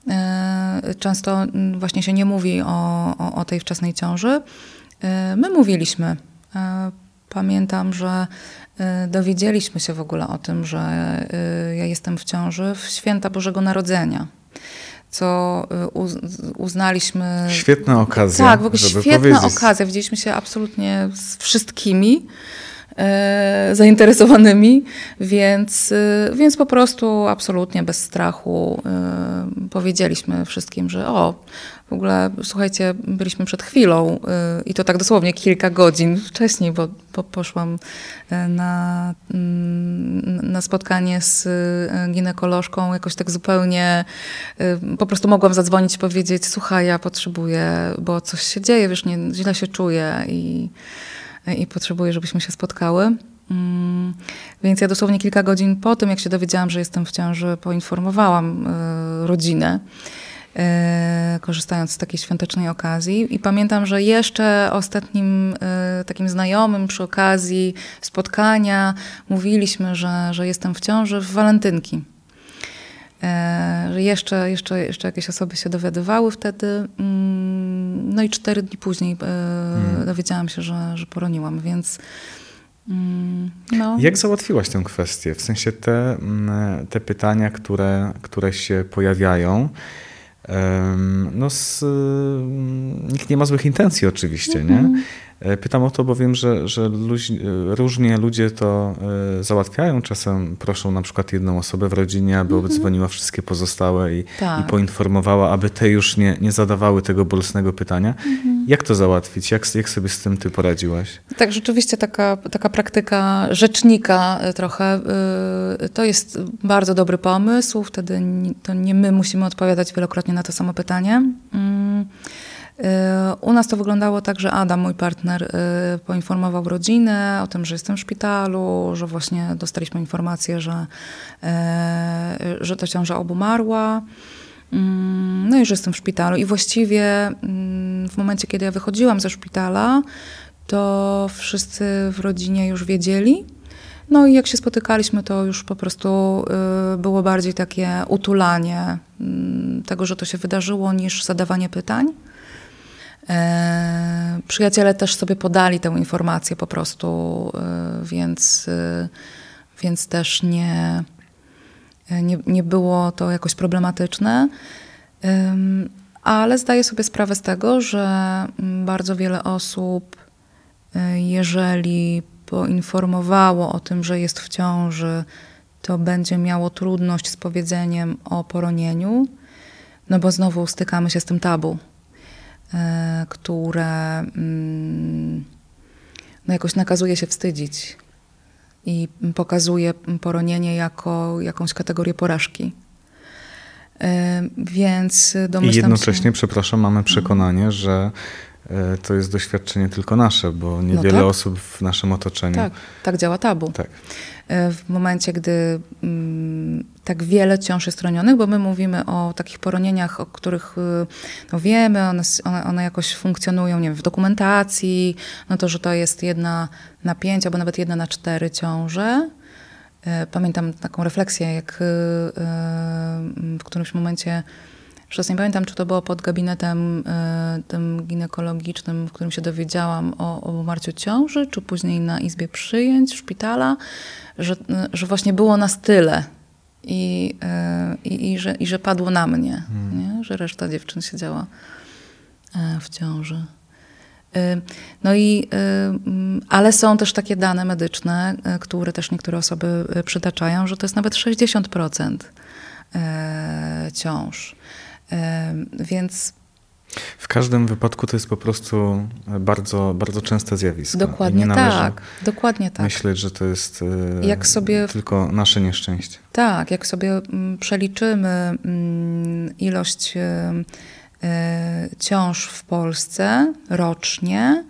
E, często właśnie się nie mówi o, o, o tej wczesnej ciąży. E, my mówiliśmy. E, pamiętam, że dowiedzieliśmy się w ogóle o tym, że ja jestem w ciąży w święta Bożego Narodzenia co uznaliśmy. Świetna okazja. Tak, w ogóle świetna powiedzieć. okazja. Widzieliśmy się absolutnie z wszystkimi. E, zainteresowanymi, więc, e, więc po prostu absolutnie bez strachu e, powiedzieliśmy wszystkim, że o, w ogóle słuchajcie, byliśmy przed chwilą i to tak dosłownie kilka godzin wcześniej, bo, bo poszłam na, mm, na spotkanie z ginekolożką, jakoś tak zupełnie po prostu mogłam zadzwonić i powiedzieć, słuchaj, ja potrzebuję, bo coś się dzieje, wiesz, nie, źle się czuję i i potrzebuję, żebyśmy się spotkały. Mm, więc ja dosłownie kilka godzin po tym, jak się dowiedziałam, że jestem w ciąży, poinformowałam e, rodzinę, e, korzystając z takiej świątecznej okazji. I pamiętam, że jeszcze ostatnim e, takim znajomym przy okazji spotkania mówiliśmy, że, że jestem w ciąży w walentynki. Że jeszcze, jeszcze, jeszcze jakieś osoby się dowiadywały wtedy. Mm, no i cztery dni później hmm. dowiedziałam się, że, że poroniłam, więc. Mm, no. Jak załatwiłaś tę kwestię? W sensie te, mm, te pytania, które, które się pojawiają. No z, nikt nie ma złych intencji oczywiście, nie? Mhm. E, pytam o to, bo wiem, że, że luź, e, różnie ludzie to e, załatwiają. Czasem proszą na przykład jedną osobę w rodzinie, aby mhm. odzwoniła wszystkie pozostałe i, tak. i poinformowała, aby te już nie, nie zadawały tego bolesnego pytania. Mhm. Jak to załatwić? Jak, jak sobie z tym ty poradziłaś? Tak, rzeczywiście taka, taka praktyka rzecznika trochę to jest bardzo dobry pomysł. Wtedy to nie my musimy odpowiadać wielokrotnie na to samo pytanie. Mm. Y, u nas to wyglądało tak, że Adam, mój partner, y, poinformował rodzinę o tym, że jestem w szpitalu, że właśnie dostaliśmy informację, że, że ta ciąża obumarła. Mm, no i że jestem w szpitalu. I właściwie mm, w momencie, kiedy ja wychodziłam ze szpitala, to wszyscy w rodzinie już wiedzieli. No i jak się spotykaliśmy, to już po prostu y, było bardziej takie utulanie mm, tego, że to się wydarzyło, niż zadawanie pytań. E, przyjaciele też sobie podali tę informację po prostu, y, więc, y, więc też nie, nie, nie było to jakoś problematyczne. Ale zdaję sobie sprawę z tego, że mm, bardzo wiele osób, jeżeli poinformowało o tym, że jest w ciąży, to będzie miało trudność z powiedzeniem o poronieniu, no bo znowu stykamy się z tym tabu, e, które mm, no jakoś nakazuje się wstydzić i pokazuje poronienie jako jakąś kategorię porażki. E, więc domyślam I jednocześnie, się... przepraszam, mamy przekonanie, że E, to jest doświadczenie tylko nasze, bo niewiele no tak. osób w naszym otoczeniu. Tak, tak działa tabu. Tak. E, w momencie, gdy mm, tak wiele ciąż jest ronionych, bo my mówimy o takich poronieniach, o których y, no wiemy, one, one, one, jakoś funkcjonują, nie wiem, w dokumentacji, no to, że to jest jedna na pięć albo nawet jedna na cztery ciąże. E, pamiętam taką refleksję, jak y, y, w którymś momencie Teraz nie pamiętam, czy to było pod gabinetem y, tym ginekologicznym, w którym się dowiedziałam o, o umarciu ciąży, czy później na izbie przyjęć szpitala, że, że właśnie było nas tyle i, y, i, że, i że padło na mnie, hmm. nie? że reszta dziewczyn siedziała w ciąży. No i, mm, ale są też takie dane medyczne, które też niektóre osoby przytaczają, że to jest nawet 60% ciąż. Więc w każdym wypadku to jest po prostu bardzo, bardzo częste zjawisko. Dokładnie tak. Dokładnie tak. Myśleć, że to jest e, jak sobie, tylko nasze nieszczęście. Tak, jak sobie mm, przeliczymy mm, ilość e, e, ciąż w Polsce rocznie,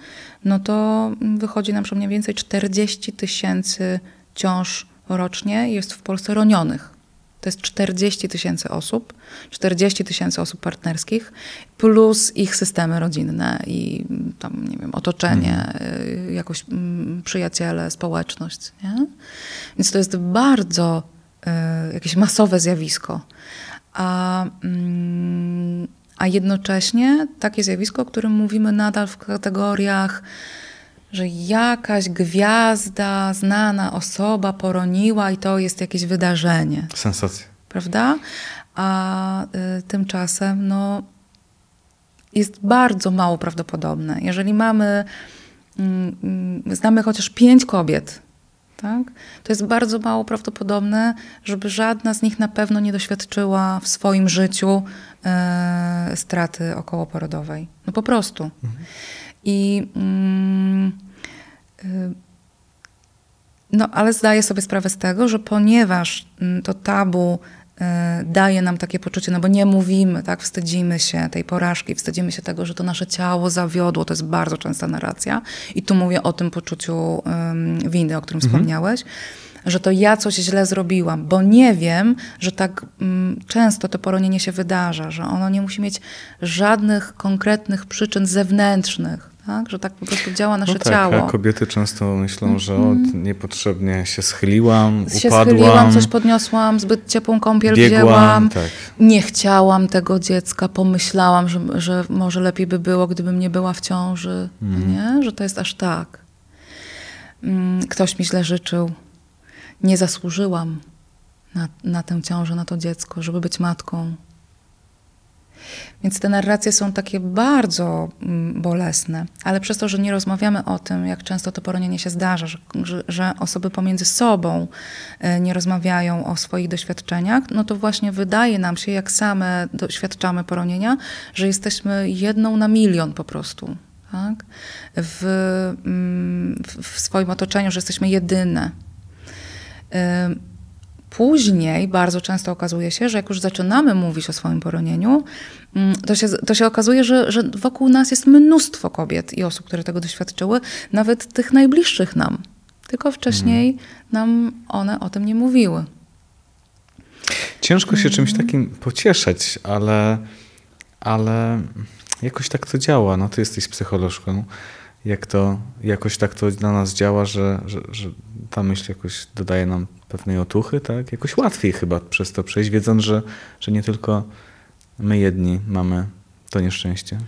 no to wychodzi nam, mniej więcej 40 tysięcy ciąż rocznie jest w Polsce ronionych. To jest 40 tysięcy osób, 40 tysięcy osób partnerskich, plus ich systemy rodzinne i tam, nie wiem, otoczenie, mhm. jakoś mm, przyjaciele, społeczność. Nie? Więc to jest bardzo y, jakieś masowe zjawisko. A, mm, a jednocześnie takie zjawisko, o którym mówimy nadal w kategoriach że jakaś gwiazda, znana osoba poroniła i to jest jakieś wydarzenie. Sensacja. Prawda? A y, tymczasem no, jest bardzo mało prawdopodobne. Jeżeli mamy, y, znamy chociaż pięć kobiet, tak? to jest bardzo mało prawdopodobne, żeby żadna z nich na pewno nie doświadczyła w swoim życiu y, straty okołoporodowej. No po prostu. Mhm. I mm, y, no, ale zdaję sobie sprawę z tego, że ponieważ mm, to tabu daje nam takie poczucie, no bo nie mówimy, tak, wstydzimy się tej porażki, wstydzimy się tego, że to nasze ciało zawiodło, to jest bardzo częsta narracja i tu mówię o tym poczuciu winy, o którym mhm. wspomniałeś, że to ja coś źle zrobiłam, bo nie wiem, że tak mm, często to poronienie się wydarza, że ono nie musi mieć żadnych konkretnych przyczyn zewnętrznych, tak? że tak po prostu działa nasze no tak, ciało. A kobiety często myślą, że mm -hmm. niepotrzebnie się schyliłam, się upadłam. Schyliłam, coś podniosłam, zbyt ciepłą kąpiel biegłam, wzięłam, tak. nie chciałam tego dziecka, pomyślałam, że, że może lepiej by było, gdybym nie była w ciąży, mm. nie? że to jest aż tak. Mm, ktoś mi źle życzył, nie zasłużyłam na, na tę ciążę, na to dziecko, żeby być matką. Więc te narracje są takie bardzo mm, bolesne, ale przez to, że nie rozmawiamy o tym, jak często to poronienie się zdarza, że, że, osoby pomiędzy sobą e, nie rozmawiają o swoich doświadczeniach, no to właśnie wydaje nam się, jak same doświadczamy poronienia, że jesteśmy jedną na milion po prostu. Tak? W, mm, w swoim otoczeniu, że jesteśmy jedyne. Później bardzo często okazuje się, że jak już zaczynamy mówić o swoim poronieniu, mm, to się, to się okazuje, że, że wokół nas jest mnóstwo kobiet i osób, które tego doświadczyły, nawet tych najbliższych nam. Tylko wcześniej nam one o tym nie mówiły. Ciężko się czymś takim pocieszać, ale, ale jakoś tak to działa. No ty jesteś psycholożką. Jak to, jakoś tak to na nas działa, że, że, że ta myśl jakoś dodaje nam pewnej otuchy, tak? Jakoś łatwiej chyba przez to przejść, wiedząc, że, że nie tylko my jedni mamy to nieszczęście.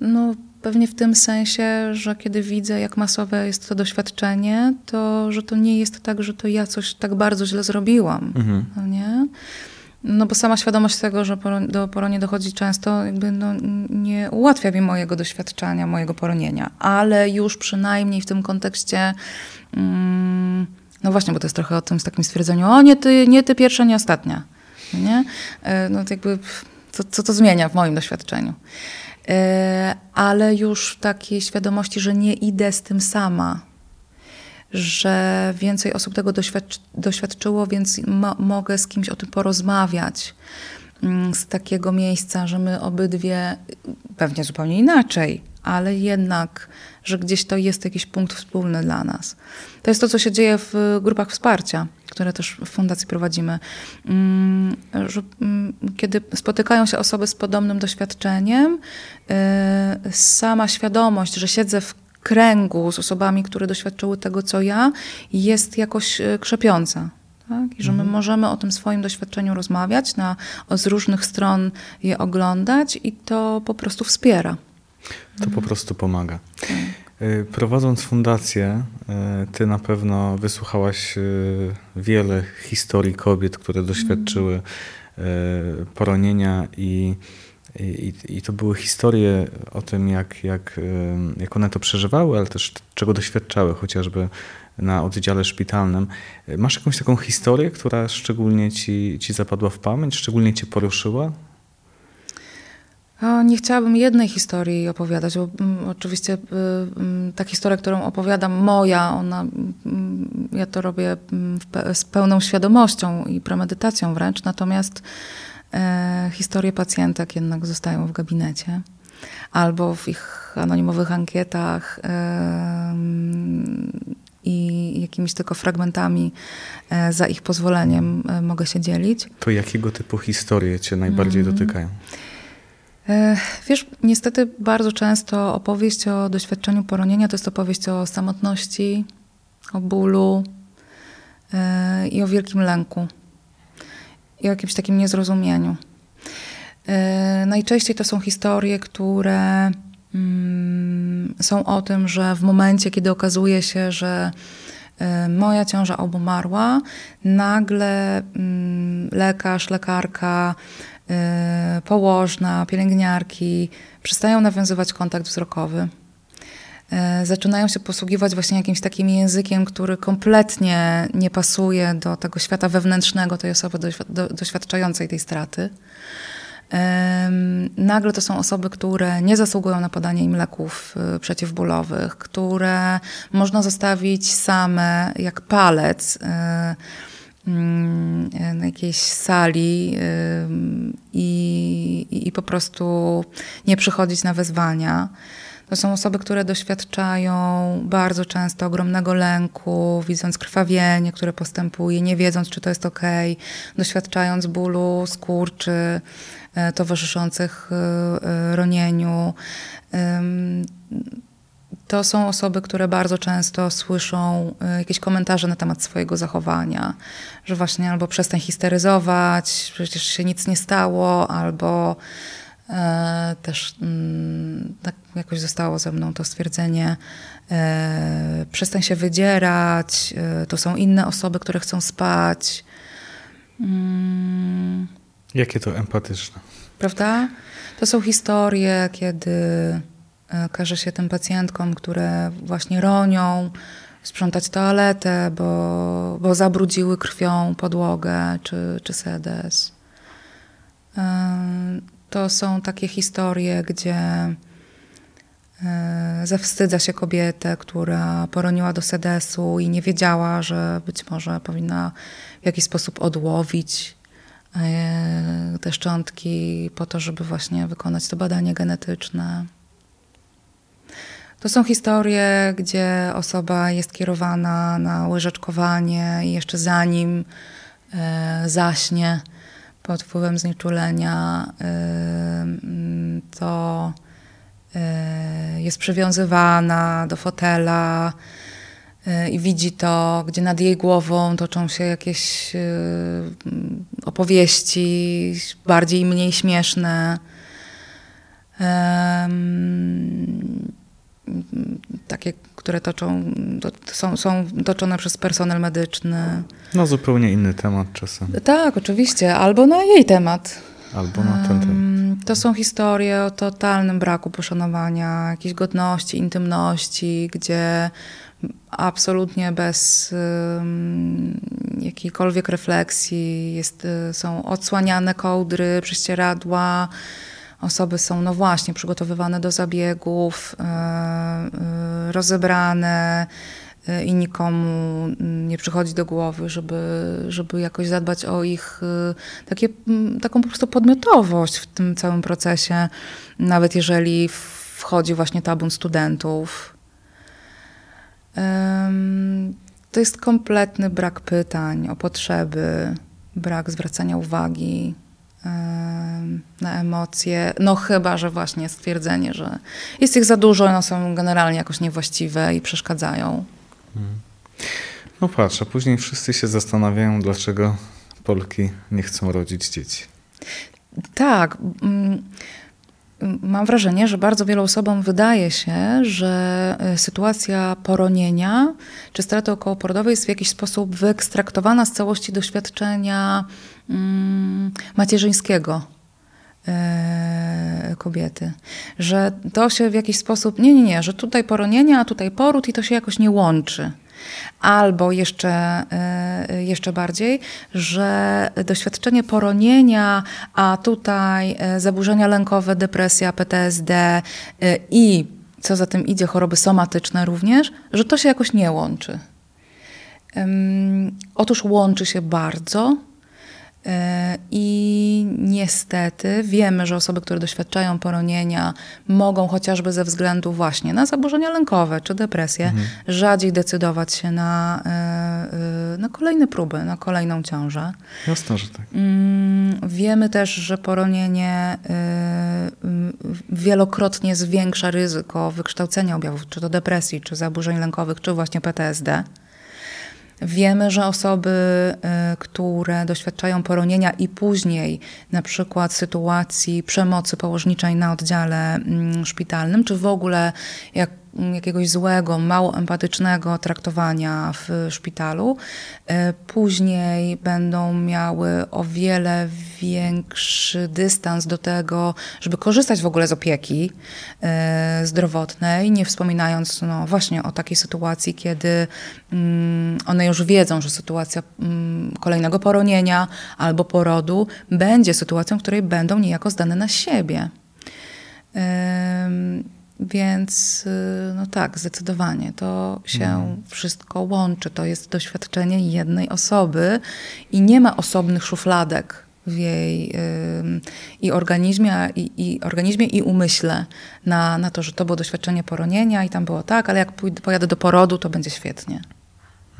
No, pewnie w tym sensie, że kiedy widzę, jak masowe jest to doświadczenie, to że to nie jest tak, że to ja coś tak bardzo źle zrobiłam. Mhm. No nie? No bo sama świadomość tego, że do poronie dochodzi często, jakby no, nie ułatwia mi mojego doświadczenia, mojego poronienia, ale już przynajmniej w tym kontekście, mm, no właśnie, bo to jest trochę o tym z takim stwierdzeniem, o nie ty, nie ty pierwsza, nie ostatnia. Nie? E, no to jakby, co, co to zmienia w moim doświadczeniu? E, ale już w takiej świadomości, że nie idę z tym sama, że więcej osób tego doświadczy, doświadczyło, więc mo mogę z kimś o tym porozmawiać. Mm, z takiego miejsca, że my obydwie, pewnie zupełnie inaczej, ale jednak, że gdzieś to jest jakiś punkt wspólny dla nas. To jest to, co się dzieje w grupach wsparcia, które też w fundacji prowadzimy. Mm, że, mm, kiedy spotykają się osoby z podobnym doświadczeniem, y, sama świadomość, że siedzę w kręgu z osobami, które doświadczyły tego, co ja, jest jakoś e, krzepiąca. Tak? I że my mhm. możemy o tym swoim doświadczeniu rozmawiać, na, z różnych stron je oglądać i to po prostu wspiera. To mhm. po prostu pomaga. Tak. E, prowadząc fundację, e, ty na pewno wysłuchałaś wiele historii kobiet, które doświadczyły poronienia i i, I, to były historie o tym, jak, jak, jak one to przeżywały, ale też czego doświadczały, chociażby na oddziale szpitalnym. Masz jakąś taką historię, która szczególnie ci, ci zapadła w pamięć, szczególnie cię poruszyła? Nie chciałabym jednej historii opowiadać, bo mm, oczywiście y, y, ta historia, którą opowiadam, moja, ona, y, ja to robię z pełną świadomością i premedytacją wręcz, natomiast historie pacjentek jednak zostają w gabinecie albo w ich anonimowych ankietach e, i jakimiś tylko fragmentami e, za ich pozwoleniem e, mogę się dzielić. To jakiego typu historie cię najbardziej mm. dotykają? E, wiesz, niestety bardzo często opowieść o doświadczeniu poronienia to jest opowieść o samotności, o bólu e, i o wielkim lęku jakimś takim niezrozumieniu. E, najczęściej to są historie, które mm, są o tym, że w momencie, kiedy okazuje się, że e, moja ciąża obumarła, nagle mm, lekarz, lekarka, e, położna, pielęgniarki przestają nawiązywać kontakt wzrokowy zaczynają się posługiwać właśnie jakimś takim językiem, który kompletnie nie pasuje do tego świata wewnętrznego tej osoby doświadczającej tej straty. Nagle to są osoby, które nie zasługują na podanie im leków y, przeciwbólowych, które można zostawić same jak palec y, mm, na jakiejś sali i, i po prostu nie przychodzić na wezwania. To są osoby, które doświadczają bardzo często ogromnego lęku, widząc krwawienie, które postępuje, nie wiedząc, czy to jest ok, doświadczając bólu, skurczy e, towarzyszących e, e, ronieniu. To są osoby, które bardzo często słyszą jakieś komentarze na temat swojego zachowania, że właśnie albo przestań histeryzować, przecież się nic nie stało, albo też mm, tak jakoś zostało ze mną to stwierdzenie, e, przestań się wydzierać, e, to są inne osoby, które chcą spać. Mm. Jakie to empatyczne. Prawda? To są historie, kiedy każe się tym pacjentkom, które właśnie ronią, sprzątać toaletę, bo, bo zabrudziły krwią podłogę czy, czy sedes to są takie historie, gdzie e, zawstydza się kobietę, która poroniła do sedesu i nie wiedziała, że być może powinna w jakiś sposób odłowić e, te szczątki po to, żeby właśnie wykonać to badanie genetyczne. To są historie, gdzie osoba jest kierowana na łyżeczkowanie i jeszcze zanim e, zaśnie pod wpływem znieczulenia, to jest przywiązywana do fotela i widzi to, gdzie nad jej głową toczą się jakieś opowieści bardziej i mniej śmieszne takie, które toczą, są, są toczone przez personel medyczny. No zupełnie inny temat czasem. Tak, oczywiście, albo na jej temat. Albo na ten temat. To są historie o totalnym braku poszanowania, jakiejś godności, intymności, gdzie absolutnie bez jakiejkolwiek refleksji jest, y, są odsłaniane kołdry, prześcieradła, Osoby są, no właśnie, przygotowywane do zabiegów, e, e, rozebrane i nikomu nie przychodzi do głowy, żeby, żeby jakoś zadbać o ich takie, taką po prostu podmiotowość w tym całym procesie, nawet jeżeli wchodzi właśnie tabun studentów. To jest kompletny brak pytań o potrzeby, brak zwracania uwagi na emocje. No chyba, że właśnie stwierdzenie, że jest ich za dużo, one są generalnie jakoś niewłaściwe i przeszkadzają. No patrz, a później wszyscy się zastanawiają, dlaczego Polki nie chcą rodzić dzieci. Tak. Mm, mam wrażenie, że bardzo wielu osobom wydaje się, że e, sytuacja poronienia czy straty okołoporodowej jest w jakiś sposób wyekstraktowana z całości doświadczenia mm, macierzyńskiego kobiety. Że to się w jakiś sposób, nie, nie, nie, że tutaj poronienie, a tutaj poród i to się jakoś nie łączy. Albo jeszcze, e, jeszcze bardziej, że doświadczenie poronienia, a tutaj e, zaburzenia lękowe, depresja, PTSD i co za tym idzie, choroby somatyczne również, że to się jakoś nie łączy. Otóż łączy się bardzo, E, I niestety wiemy, że osoby, które doświadczają poronienia, mogą chociażby ze względu właśnie na zaburzenia lękowe czy depresję, mhm. rzadziej decydować się na, e, e, na kolejne próby, na kolejną ciążę. Jasne, że tak. Mm, wiemy też, że poronienie wielokrotnie zwiększa ryzyko wykształcenia objawów, czy to depresji, czy zaburzeń lękowych, czy właśnie PTSD. Wiemy, że osoby, y, które doświadczają poronienia i później na przykład sytuacji przemocy położniczej na oddziale mm, szpitalnym, czy w ogóle jak jakiegoś złego, mało empatycznego traktowania w szpitalu, e, później będą miały o wiele większy dystans do tego, żeby korzystać w ogóle z opieki e, zdrowotnej, nie wspominając no, właśnie o takiej sytuacji, kiedy mm, one już wiedzą, że sytuacja mm, kolejnego poronienia albo porodu będzie sytuacją, w której będą niejako zdane na siebie. Więc y, no tak, zdecydowanie to się mhm. wszystko łączy. To jest doświadczenie jednej osoby i nie ma osobnych szufladek w jej y, i organizmie, i, i, organizmie, i umyśle na, na to, że to było doświadczenie poronienia i tam było tak, ale jak pójdę, pojadę do porodu, to będzie świetnie.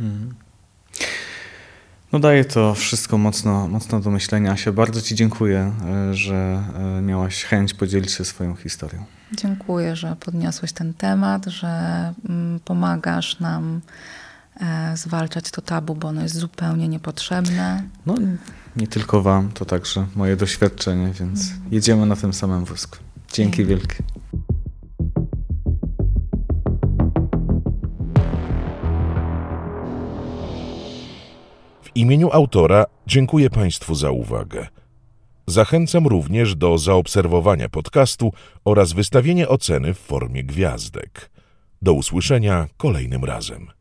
Mhm. No daje to wszystko mocno, mocno do myślenia. Się bardzo Ci dziękuję, e, że e, miałaś chęć podzielić się swoją historią. Dziękuję, że podniosłeś ten temat, że mm, pomagasz nam e, zwalczać to tabu, bo ono jest zupełnie niepotrzebne. No, nie tylko Wam, to także moje doświadczenie, więc mhm. jedziemy na tym samym wózku. Dzięki wielkie. Imieniu autora dziękuję Państwu za uwagę. Zachęcam również do zaobserwowania podcastu oraz wystawienia oceny w formie gwiazdek. Do usłyszenia kolejnym razem.